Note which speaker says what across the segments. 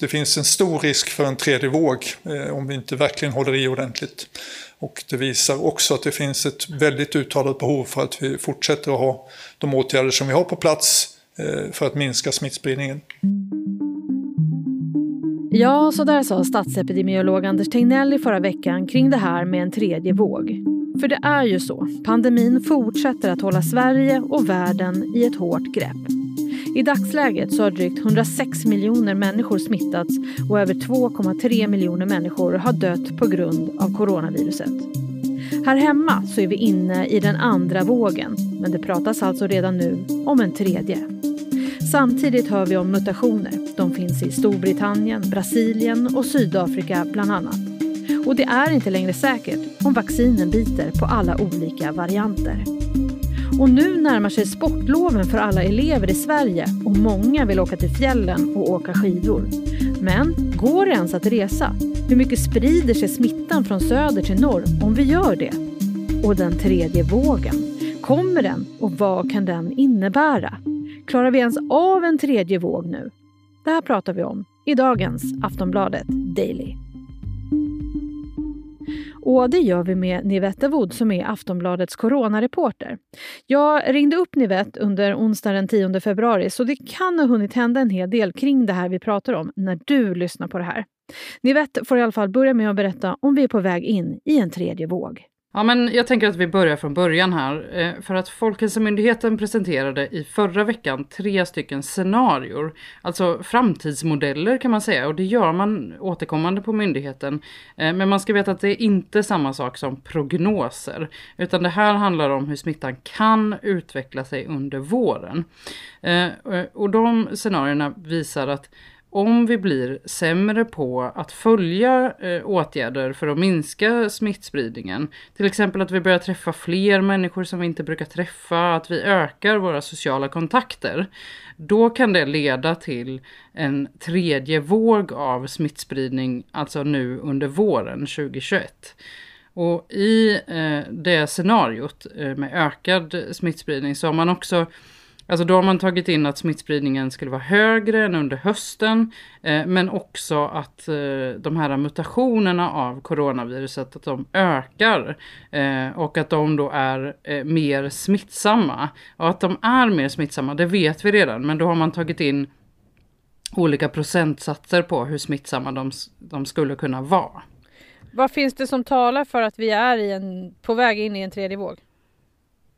Speaker 1: det finns en stor risk för en tredje våg eh, om vi inte verkligen håller i ordentligt. Och det visar också att det finns ett väldigt uttalat behov för att vi fortsätter att ha de åtgärder som vi har på plats eh, för att minska smittspridningen.
Speaker 2: Ja, så där sa statsepidemiolog Anders Tegnell i förra veckan kring det här med en tredje våg. För det är ju så, pandemin fortsätter att hålla Sverige och världen i ett hårt grepp. I dagsläget så har drygt 106 miljoner människor smittats och över 2,3 miljoner människor har dött på grund av coronaviruset. Här hemma så är vi inne i den andra vågen men det pratas alltså redan nu om en tredje. Samtidigt hör vi om mutationer. De finns i Storbritannien, Brasilien och Sydafrika bland annat. Och det är inte längre säkert om vaccinen biter på alla olika varianter. Och nu närmar sig sportloven för alla elever i Sverige och många vill åka till fjällen och åka skidor. Men går det ens att resa? Hur mycket sprider sig smittan från söder till norr om vi gör det? Och den tredje vågen, kommer den och vad kan den innebära? Klarar vi ens av en tredje våg nu? Det här pratar vi om i dagens Aftonbladet Daily. Och det gör vi med Nivette Wood som är Aftonbladets coronareporter. Jag ringde upp Nivette under onsdag den 10 februari så det kan ha hunnit hända en hel del kring det här vi pratar om när du lyssnar på det här. Nivette får i alla fall börja med att berätta om vi är på väg in i en tredje våg.
Speaker 3: Ja, men jag tänker att vi börjar från början här. Eh, för att Folkhälsomyndigheten presenterade i förra veckan tre stycken scenarier. Alltså framtidsmodeller kan man säga och det gör man återkommande på myndigheten. Eh, men man ska veta att det är inte samma sak som prognoser. Utan det här handlar om hur smittan kan utveckla sig under våren. Eh, och de scenarierna visar att om vi blir sämre på att följa eh, åtgärder för att minska smittspridningen, till exempel att vi börjar träffa fler människor som vi inte brukar träffa, att vi ökar våra sociala kontakter, då kan det leda till en tredje våg av smittspridning, alltså nu under våren 2021. Och i eh, det scenariot eh, med ökad smittspridning så har man också Alltså då har man tagit in att smittspridningen skulle vara högre än under hösten, eh, men också att eh, de här mutationerna av coronaviruset att de ökar eh, och att de då är eh, mer smittsamma. Och att de är mer smittsamma, det vet vi redan, men då har man tagit in olika procentsatser på hur smittsamma de, de skulle kunna vara.
Speaker 2: Vad finns det som talar för att vi är en, på väg in i en tredje våg?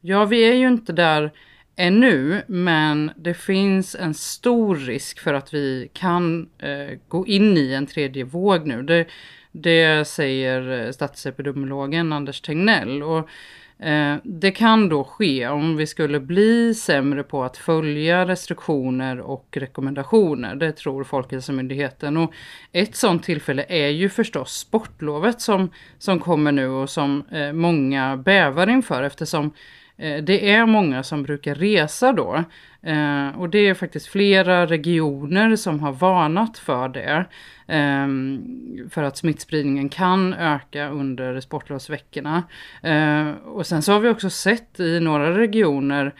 Speaker 3: Ja, vi är ju inte där ännu, men det finns en stor risk för att vi kan eh, gå in i en tredje våg nu. Det, det säger eh, statsepidemiologen Anders Tegnell. Och, eh, det kan då ske om vi skulle bli sämre på att följa restriktioner och rekommendationer. Det tror Folkhälsomyndigheten. Och ett sådant tillfälle är ju förstås sportlovet som, som kommer nu och som eh, många bävar inför eftersom Eh, det är många som brukar resa då. Eh, och det är faktiskt flera regioner som har varnat för det. Ehm, för att smittspridningen kan öka under sportlovsveckorna. Eh, och sen så har vi också sett i några regioner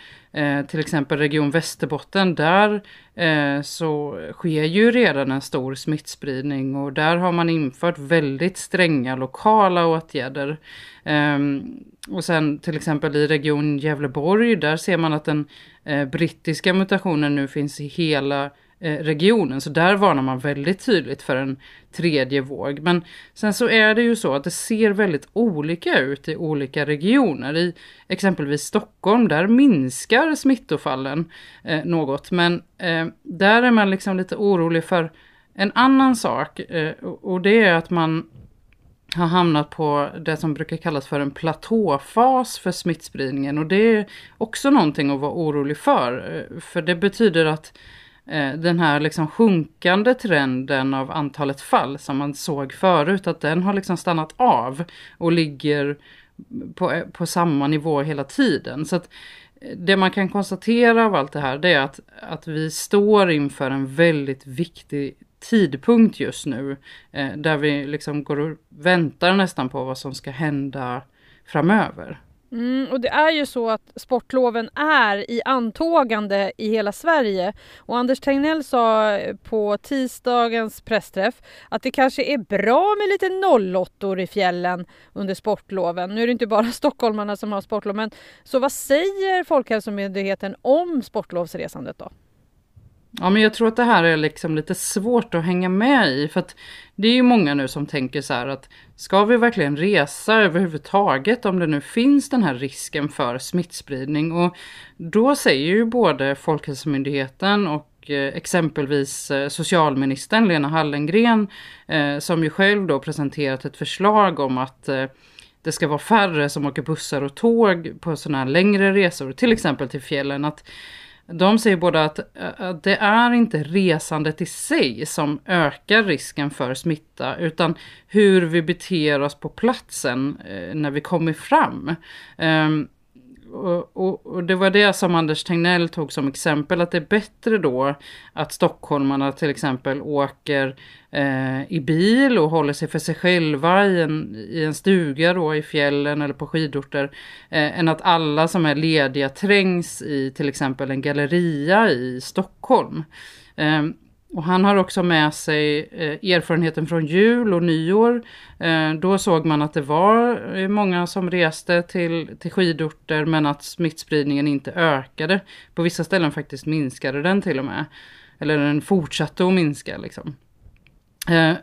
Speaker 3: till exempel Region Västerbotten, där Eh, så sker ju redan en stor smittspridning och där har man infört väldigt stränga lokala åtgärder. Ehm, och sen till exempel i Region Gävleborg, där ser man att den eh, brittiska mutationen nu finns i hela Eh, regionen. Så där varnar man väldigt tydligt för en tredje våg. Men sen så är det ju så att det ser väldigt olika ut i olika regioner. I exempelvis Stockholm, där minskar smittofallen eh, något. Men eh, där är man liksom lite orolig för en annan sak. Eh, och det är att man har hamnat på det som brukar kallas för en platåfas för smittspridningen. Och det är också någonting att vara orolig för. Eh, för det betyder att Eh, den här liksom sjunkande trenden av antalet fall som man såg förut, att den har liksom stannat av och ligger på, på samma nivå hela tiden. Så att eh, det man kan konstatera av allt det här, det är att, att vi står inför en väldigt viktig tidpunkt just nu. Eh, där vi liksom går och väntar nästan på vad som ska hända framöver.
Speaker 2: Mm, och det är ju så att sportloven är i antågande i hela Sverige. Och Anders Tegnell sa på tisdagens pressträff att det kanske är bra med lite nollottor i fjällen under sportloven. Nu är det inte bara stockholmarna som har sportlov, men så vad säger Folkhälsomyndigheten om sportlovsresandet då?
Speaker 3: Ja, men jag tror att det här är liksom lite svårt att hänga med i. För att det är ju många nu som tänker så här att ska vi verkligen resa överhuvudtaget om det nu finns den här risken för smittspridning? Och då säger ju både Folkhälsomyndigheten och eh, exempelvis eh, socialministern Lena Hallengren eh, som ju själv då presenterat ett förslag om att det ska vara färre som åker bussar och tåg på sådana här längre resor, till exempel till fjällen. Att de säger båda att, eh, att det är inte resandet i sig som ökar risken för smitta utan hur vi beter oss på platsen eh, när vi kommer fram. Ehm, och, och, och, det var det som Anders Tegnell tog som exempel, att det är bättre då att stockholmarna till exempel åker eh, i bil och håller sig för sig själva i en, i en stuga då i fjällen eller på skidorter, eh, än att alla som är lediga trängs i till exempel en galleria i Stockholm. Eh, och han har också med sig eh, erfarenheten från jul och nyår. Eh, då såg man att det var eh, många som reste till, till skidorter men att smittspridningen inte ökade. På vissa ställen faktiskt minskade den till och med. Eller den fortsatte att minska liksom.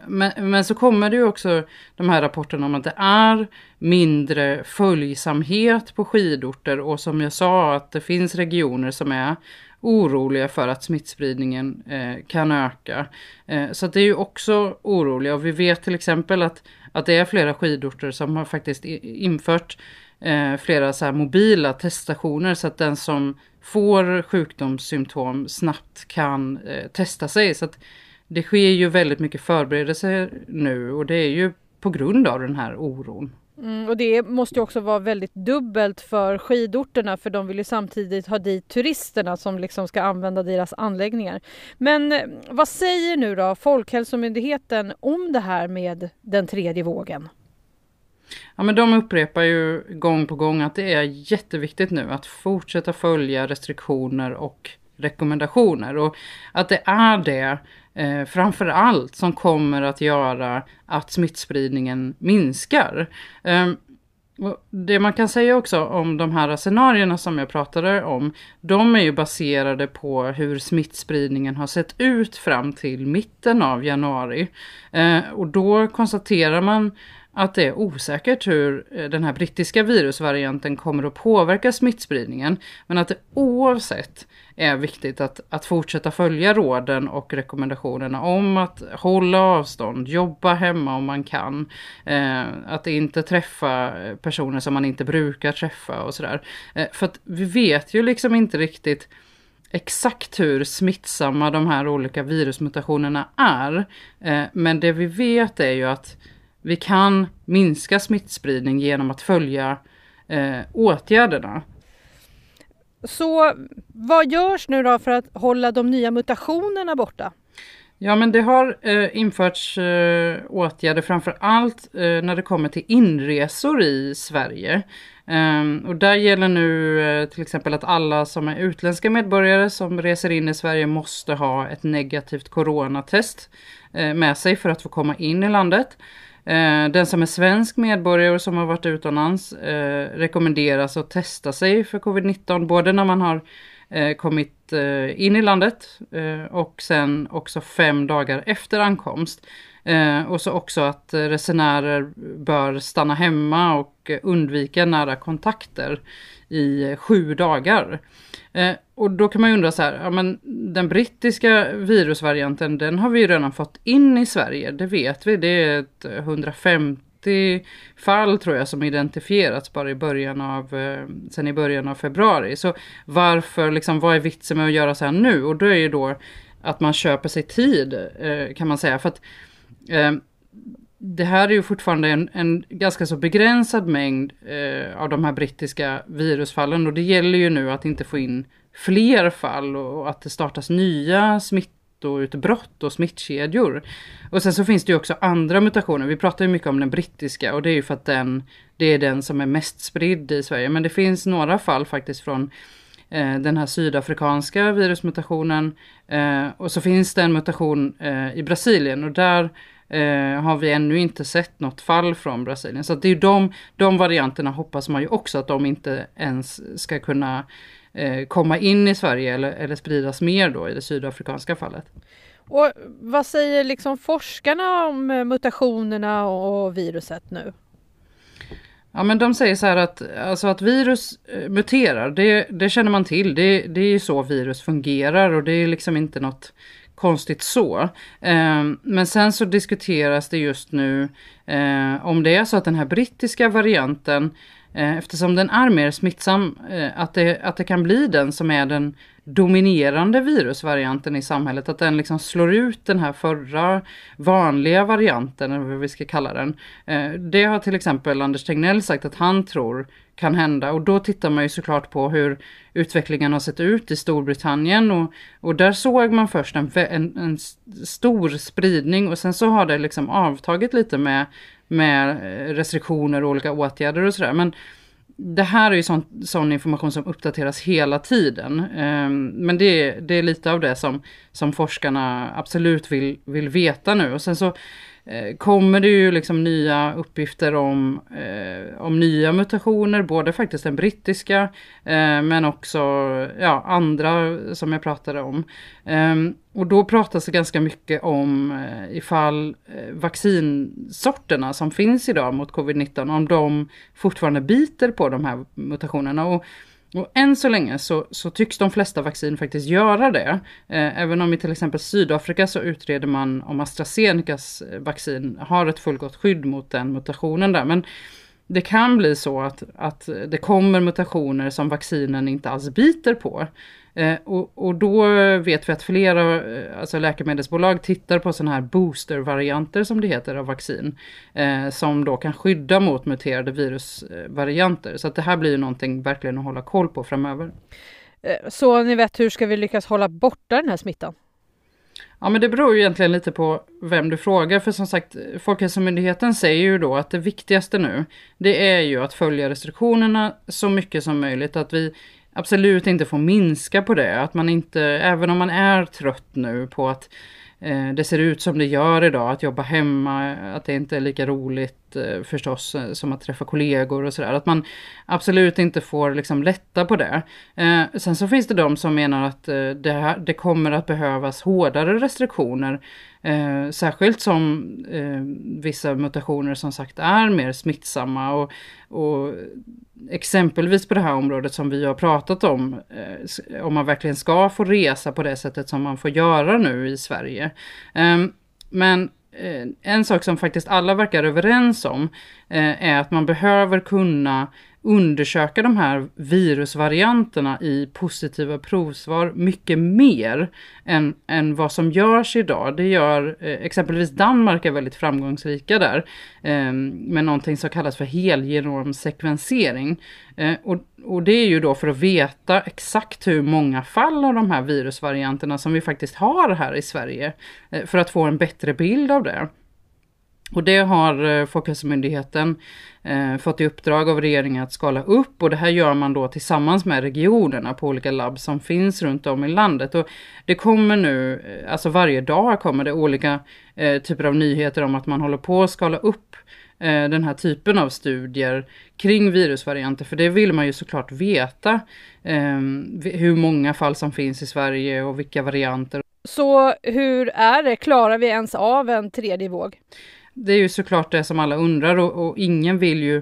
Speaker 3: Men, men, så kommer det ju också de här rapporterna om att det är mindre följsamhet på skidorter och som jag sa att det finns regioner som är oroliga för att smittspridningen eh, kan öka. Eh, så det är ju också oroliga och vi vet till exempel att, att det är flera skidorter som har faktiskt infört eh, flera så här mobila teststationer så att den som får sjukdomssymptom snabbt kan eh, testa sig. Så att det sker ju väldigt mycket förberedelser nu och det är ju på grund av den här oron.
Speaker 2: Mm, och det måste ju också vara väldigt dubbelt för skidorterna för de vill ju samtidigt ha dit turisterna som liksom ska använda deras anläggningar. Men eh, vad säger nu då Folkhälsomyndigheten om det här med den tredje vågen?
Speaker 3: Ja, men de upprepar ju gång på gång att det är jätteviktigt nu att fortsätta följa restriktioner och rekommendationer och att det är det eh, framför allt som kommer att göra att smittspridningen minskar. Eh, det man kan säga också om de här scenarierna som jag pratade om, de är ju baserade på hur smittspridningen har sett ut fram till mitten av januari. Eh, och då konstaterar man att det är osäkert hur eh, den här brittiska virusvarianten kommer att påverka smittspridningen. Men att det oavsett är viktigt att, att fortsätta följa råden och rekommendationerna om att hålla avstånd, jobba hemma om man kan, eh, att inte träffa personer som man inte brukar träffa och sådär. Eh, för att vi vet ju liksom inte riktigt exakt hur smittsamma de här olika virusmutationerna är. Eh, men det vi vet är ju att vi kan minska smittspridning genom att följa eh, åtgärderna.
Speaker 2: Så vad görs nu då för att hålla de nya mutationerna borta?
Speaker 3: Ja, men det har eh, införts eh, åtgärder framför allt eh, när det kommer till inresor i Sverige. Um, och där gäller nu uh, till exempel att alla som är utländska medborgare som reser in i Sverige måste ha ett negativt coronatest uh, med sig för att få komma in i landet. Eh, den som är svensk medborgare och som har varit utomlands eh, rekommenderas att testa sig för covid-19 både när man har eh, kommit in i landet och sen också fem dagar efter ankomst. Eh, och så också att resenärer bör stanna hemma och undvika nära kontakter i sju dagar. Eh, och då kan man ju undra så här, ja men den brittiska virusvarianten den har vi ju redan fått in i Sverige, det vet vi. Det är ett 150 fall tror jag som identifierats bara i början av, eh, sen i början av februari. Så varför, liksom, vad är vitsen med att göra så här nu? Och då är ju då att man köper sig tid eh, kan man säga. För att Eh, det här är ju fortfarande en, en ganska så begränsad mängd eh, av de här brittiska virusfallen och det gäller ju nu att inte få in fler fall och, och att det startas nya smittoutbrott och smittkedjor. Och sen så finns det ju också andra mutationer. Vi pratar ju mycket om den brittiska och det är ju för att den, det är den som är mest spridd i Sverige. Men det finns några fall faktiskt från eh, den här sydafrikanska virusmutationen. Eh, och så finns det en mutation eh, i Brasilien och där eh, har vi ännu inte sett något fall från Brasilien. Så det är ju de, de varianterna hoppas man ju också att de inte ens ska kunna eh, komma in i Sverige eller, eller spridas mer då i det sydafrikanska fallet.
Speaker 2: Och vad säger liksom forskarna om mutationerna och viruset nu?
Speaker 3: Ja men de säger så här att, alltså att virus eh, muterar, det, det känner man till. Det, det är ju så virus fungerar och det är liksom inte något konstigt så. Ehm, men sen så diskuteras det just nu eh, om det är så att den här brittiska varianten eh, Eftersom den är mer smittsam, eh, att det, att det kan bli den som är den dominerande virusvarianten i samhället. Att den liksom slår ut den här förra vanliga varianten, eller vad vi ska kalla den. Eh, det har till exempel Anders Tegnell sagt att han tror kan hända. Och då tittar man ju såklart på hur utvecklingen har sett ut i Storbritannien. Och, och där såg man först en, en, en stor spridning och sen så har det liksom avtagit lite med, med eh, restriktioner och olika åtgärder och sådär. Men det här är ju sån, sån, information som uppdateras hela tiden. Ehm, men det, det, är lite av det som, som forskarna absolut vill, vill veta nu. Och sen så Eh, kommer det ju liksom nya uppgifter om, eh, om nya mutationer, både faktiskt den brittiska eh, men också ja, andra som jag pratade om. Eh, och då pratas det ganska mycket om eh, ifall eh, vaccinsorterna som finns idag mot covid-19, om de fortfarande biter på de här mutationerna. Och och än så länge så, så, tycks de flesta vaccin faktiskt göra det. Eh, även om i till exempel Sydafrika så utreder man om AstraZenecas eh, vaccin har ett fullgott skydd mot den mutationen där. Men det kan bli så att, att det kommer mutationer som vaccinen inte alls biter på. Eh, och, och, då vet vi att flera eh, alltså läkemedelsbolag tittar på sådana här boostervarianter som det heter av vaccin. Eh, som då kan skydda mot muterade virusvarianter. Så att det här blir ju någonting verkligen att hålla koll på framöver.
Speaker 2: Eh, så ni vet, hur ska vi lyckas hålla borta den här smittan?
Speaker 3: Ja men det beror ju egentligen lite på vem du frågar för som sagt Folkhälsomyndigheten säger ju då att det viktigaste nu det är ju att följa restriktionerna så mycket som möjligt att vi absolut inte får minska på det. Att man inte, även om man är trött nu på att eh, det ser ut som det gör idag, att jobba hemma, att det inte är lika roligt Eh, förstås eh, som att träffa kollegor och sådär. Att man absolut inte får liksom lätta på det. Eh, sen så finns det de som menar att eh, det, här, det kommer att behövas hårdare restriktioner. Eh, särskilt som eh, vissa mutationer som sagt är mer smittsamma och, och exempelvis på det här området som vi har pratat om, eh, om man verkligen ska få resa på det sättet som man får göra nu i Sverige. Eh, men Eh, en sak som faktiskt alla verkar överens om eh, är att man behöver kunna undersöka de här virusvarianterna i positiva provsvar mycket mer än, än vad som görs idag. Det gör eh, exempelvis Danmark är väldigt framgångsrika där eh, med någonting som kallas för helgenomsekvensering. Eh, och, och det är ju då för att veta exakt hur många fall av de här virusvarianterna som vi faktiskt har här i Sverige eh, för att få en bättre bild av det. Och det har eh, Folkhälsomyndigheten eh, fått i uppdrag av regeringen att skala upp och det här gör man då tillsammans med regionerna på olika labb som finns runt om i landet. Och det kommer nu, eh, alltså varje dag kommer det olika eh, typer av nyheter om att man håller på att skala upp eh, den här typen av studier kring virusvarianter. För det vill man ju såklart veta eh, hur många fall som finns i Sverige och vilka varianter.
Speaker 2: Så hur är det, klarar vi ens av en tredje våg?
Speaker 3: Det är ju såklart det som alla undrar och, och ingen vill ju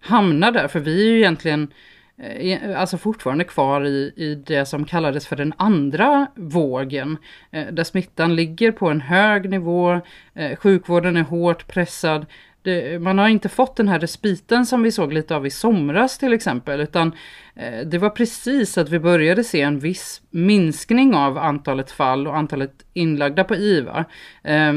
Speaker 3: hamna där för vi är ju egentligen eh, alltså fortfarande kvar i, i det som kallades för den andra vågen. Eh, där smittan ligger på en hög nivå, eh, sjukvården är hårt pressad, det, man har inte fått den här respiten som vi såg lite av i somras till exempel, utan eh, det var precis att vi började se en viss minskning av antalet fall och antalet inlagda på IVA. Eh,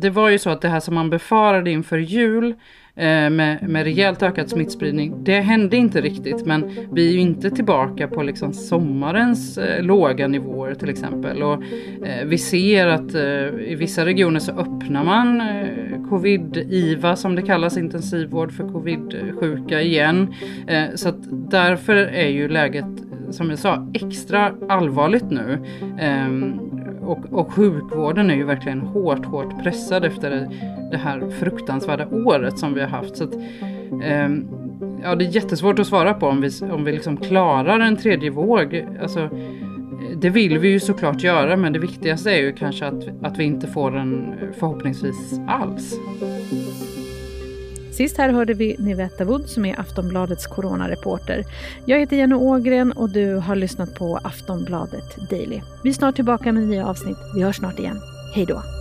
Speaker 3: det var ju så att det här som man befarade inför jul eh, med, med rejält ökad smittspridning. Det hände inte riktigt men vi är ju inte tillbaka på liksom sommarens eh, låga nivåer till exempel. Och, eh, vi ser att eh, i vissa regioner så öppnar man eh, covid-IVA som det kallas, intensivvård för covid-sjuka igen. Eh, så att därför är ju läget eh, som jag sa extra allvarligt nu. Ehm, och, och sjukvården är ju verkligen hårt, hårt pressad efter det, det här fruktansvärda året som vi har haft. Så att, eh, ja, det är jättesvårt att svara på om vi, om vi liksom klarar en tredje våg. Alltså, det vill vi ju såklart göra, men det viktigaste är ju kanske att, att vi inte får den förhoppningsvis alls.
Speaker 2: Sist här hörde vi Nivetta Wood som är Aftonbladets coronareporter. Jag heter Jenny Ågren och du har lyssnat på Aftonbladet Daily. Vi är snart tillbaka med nya avsnitt. Vi hörs snart igen. Hej då!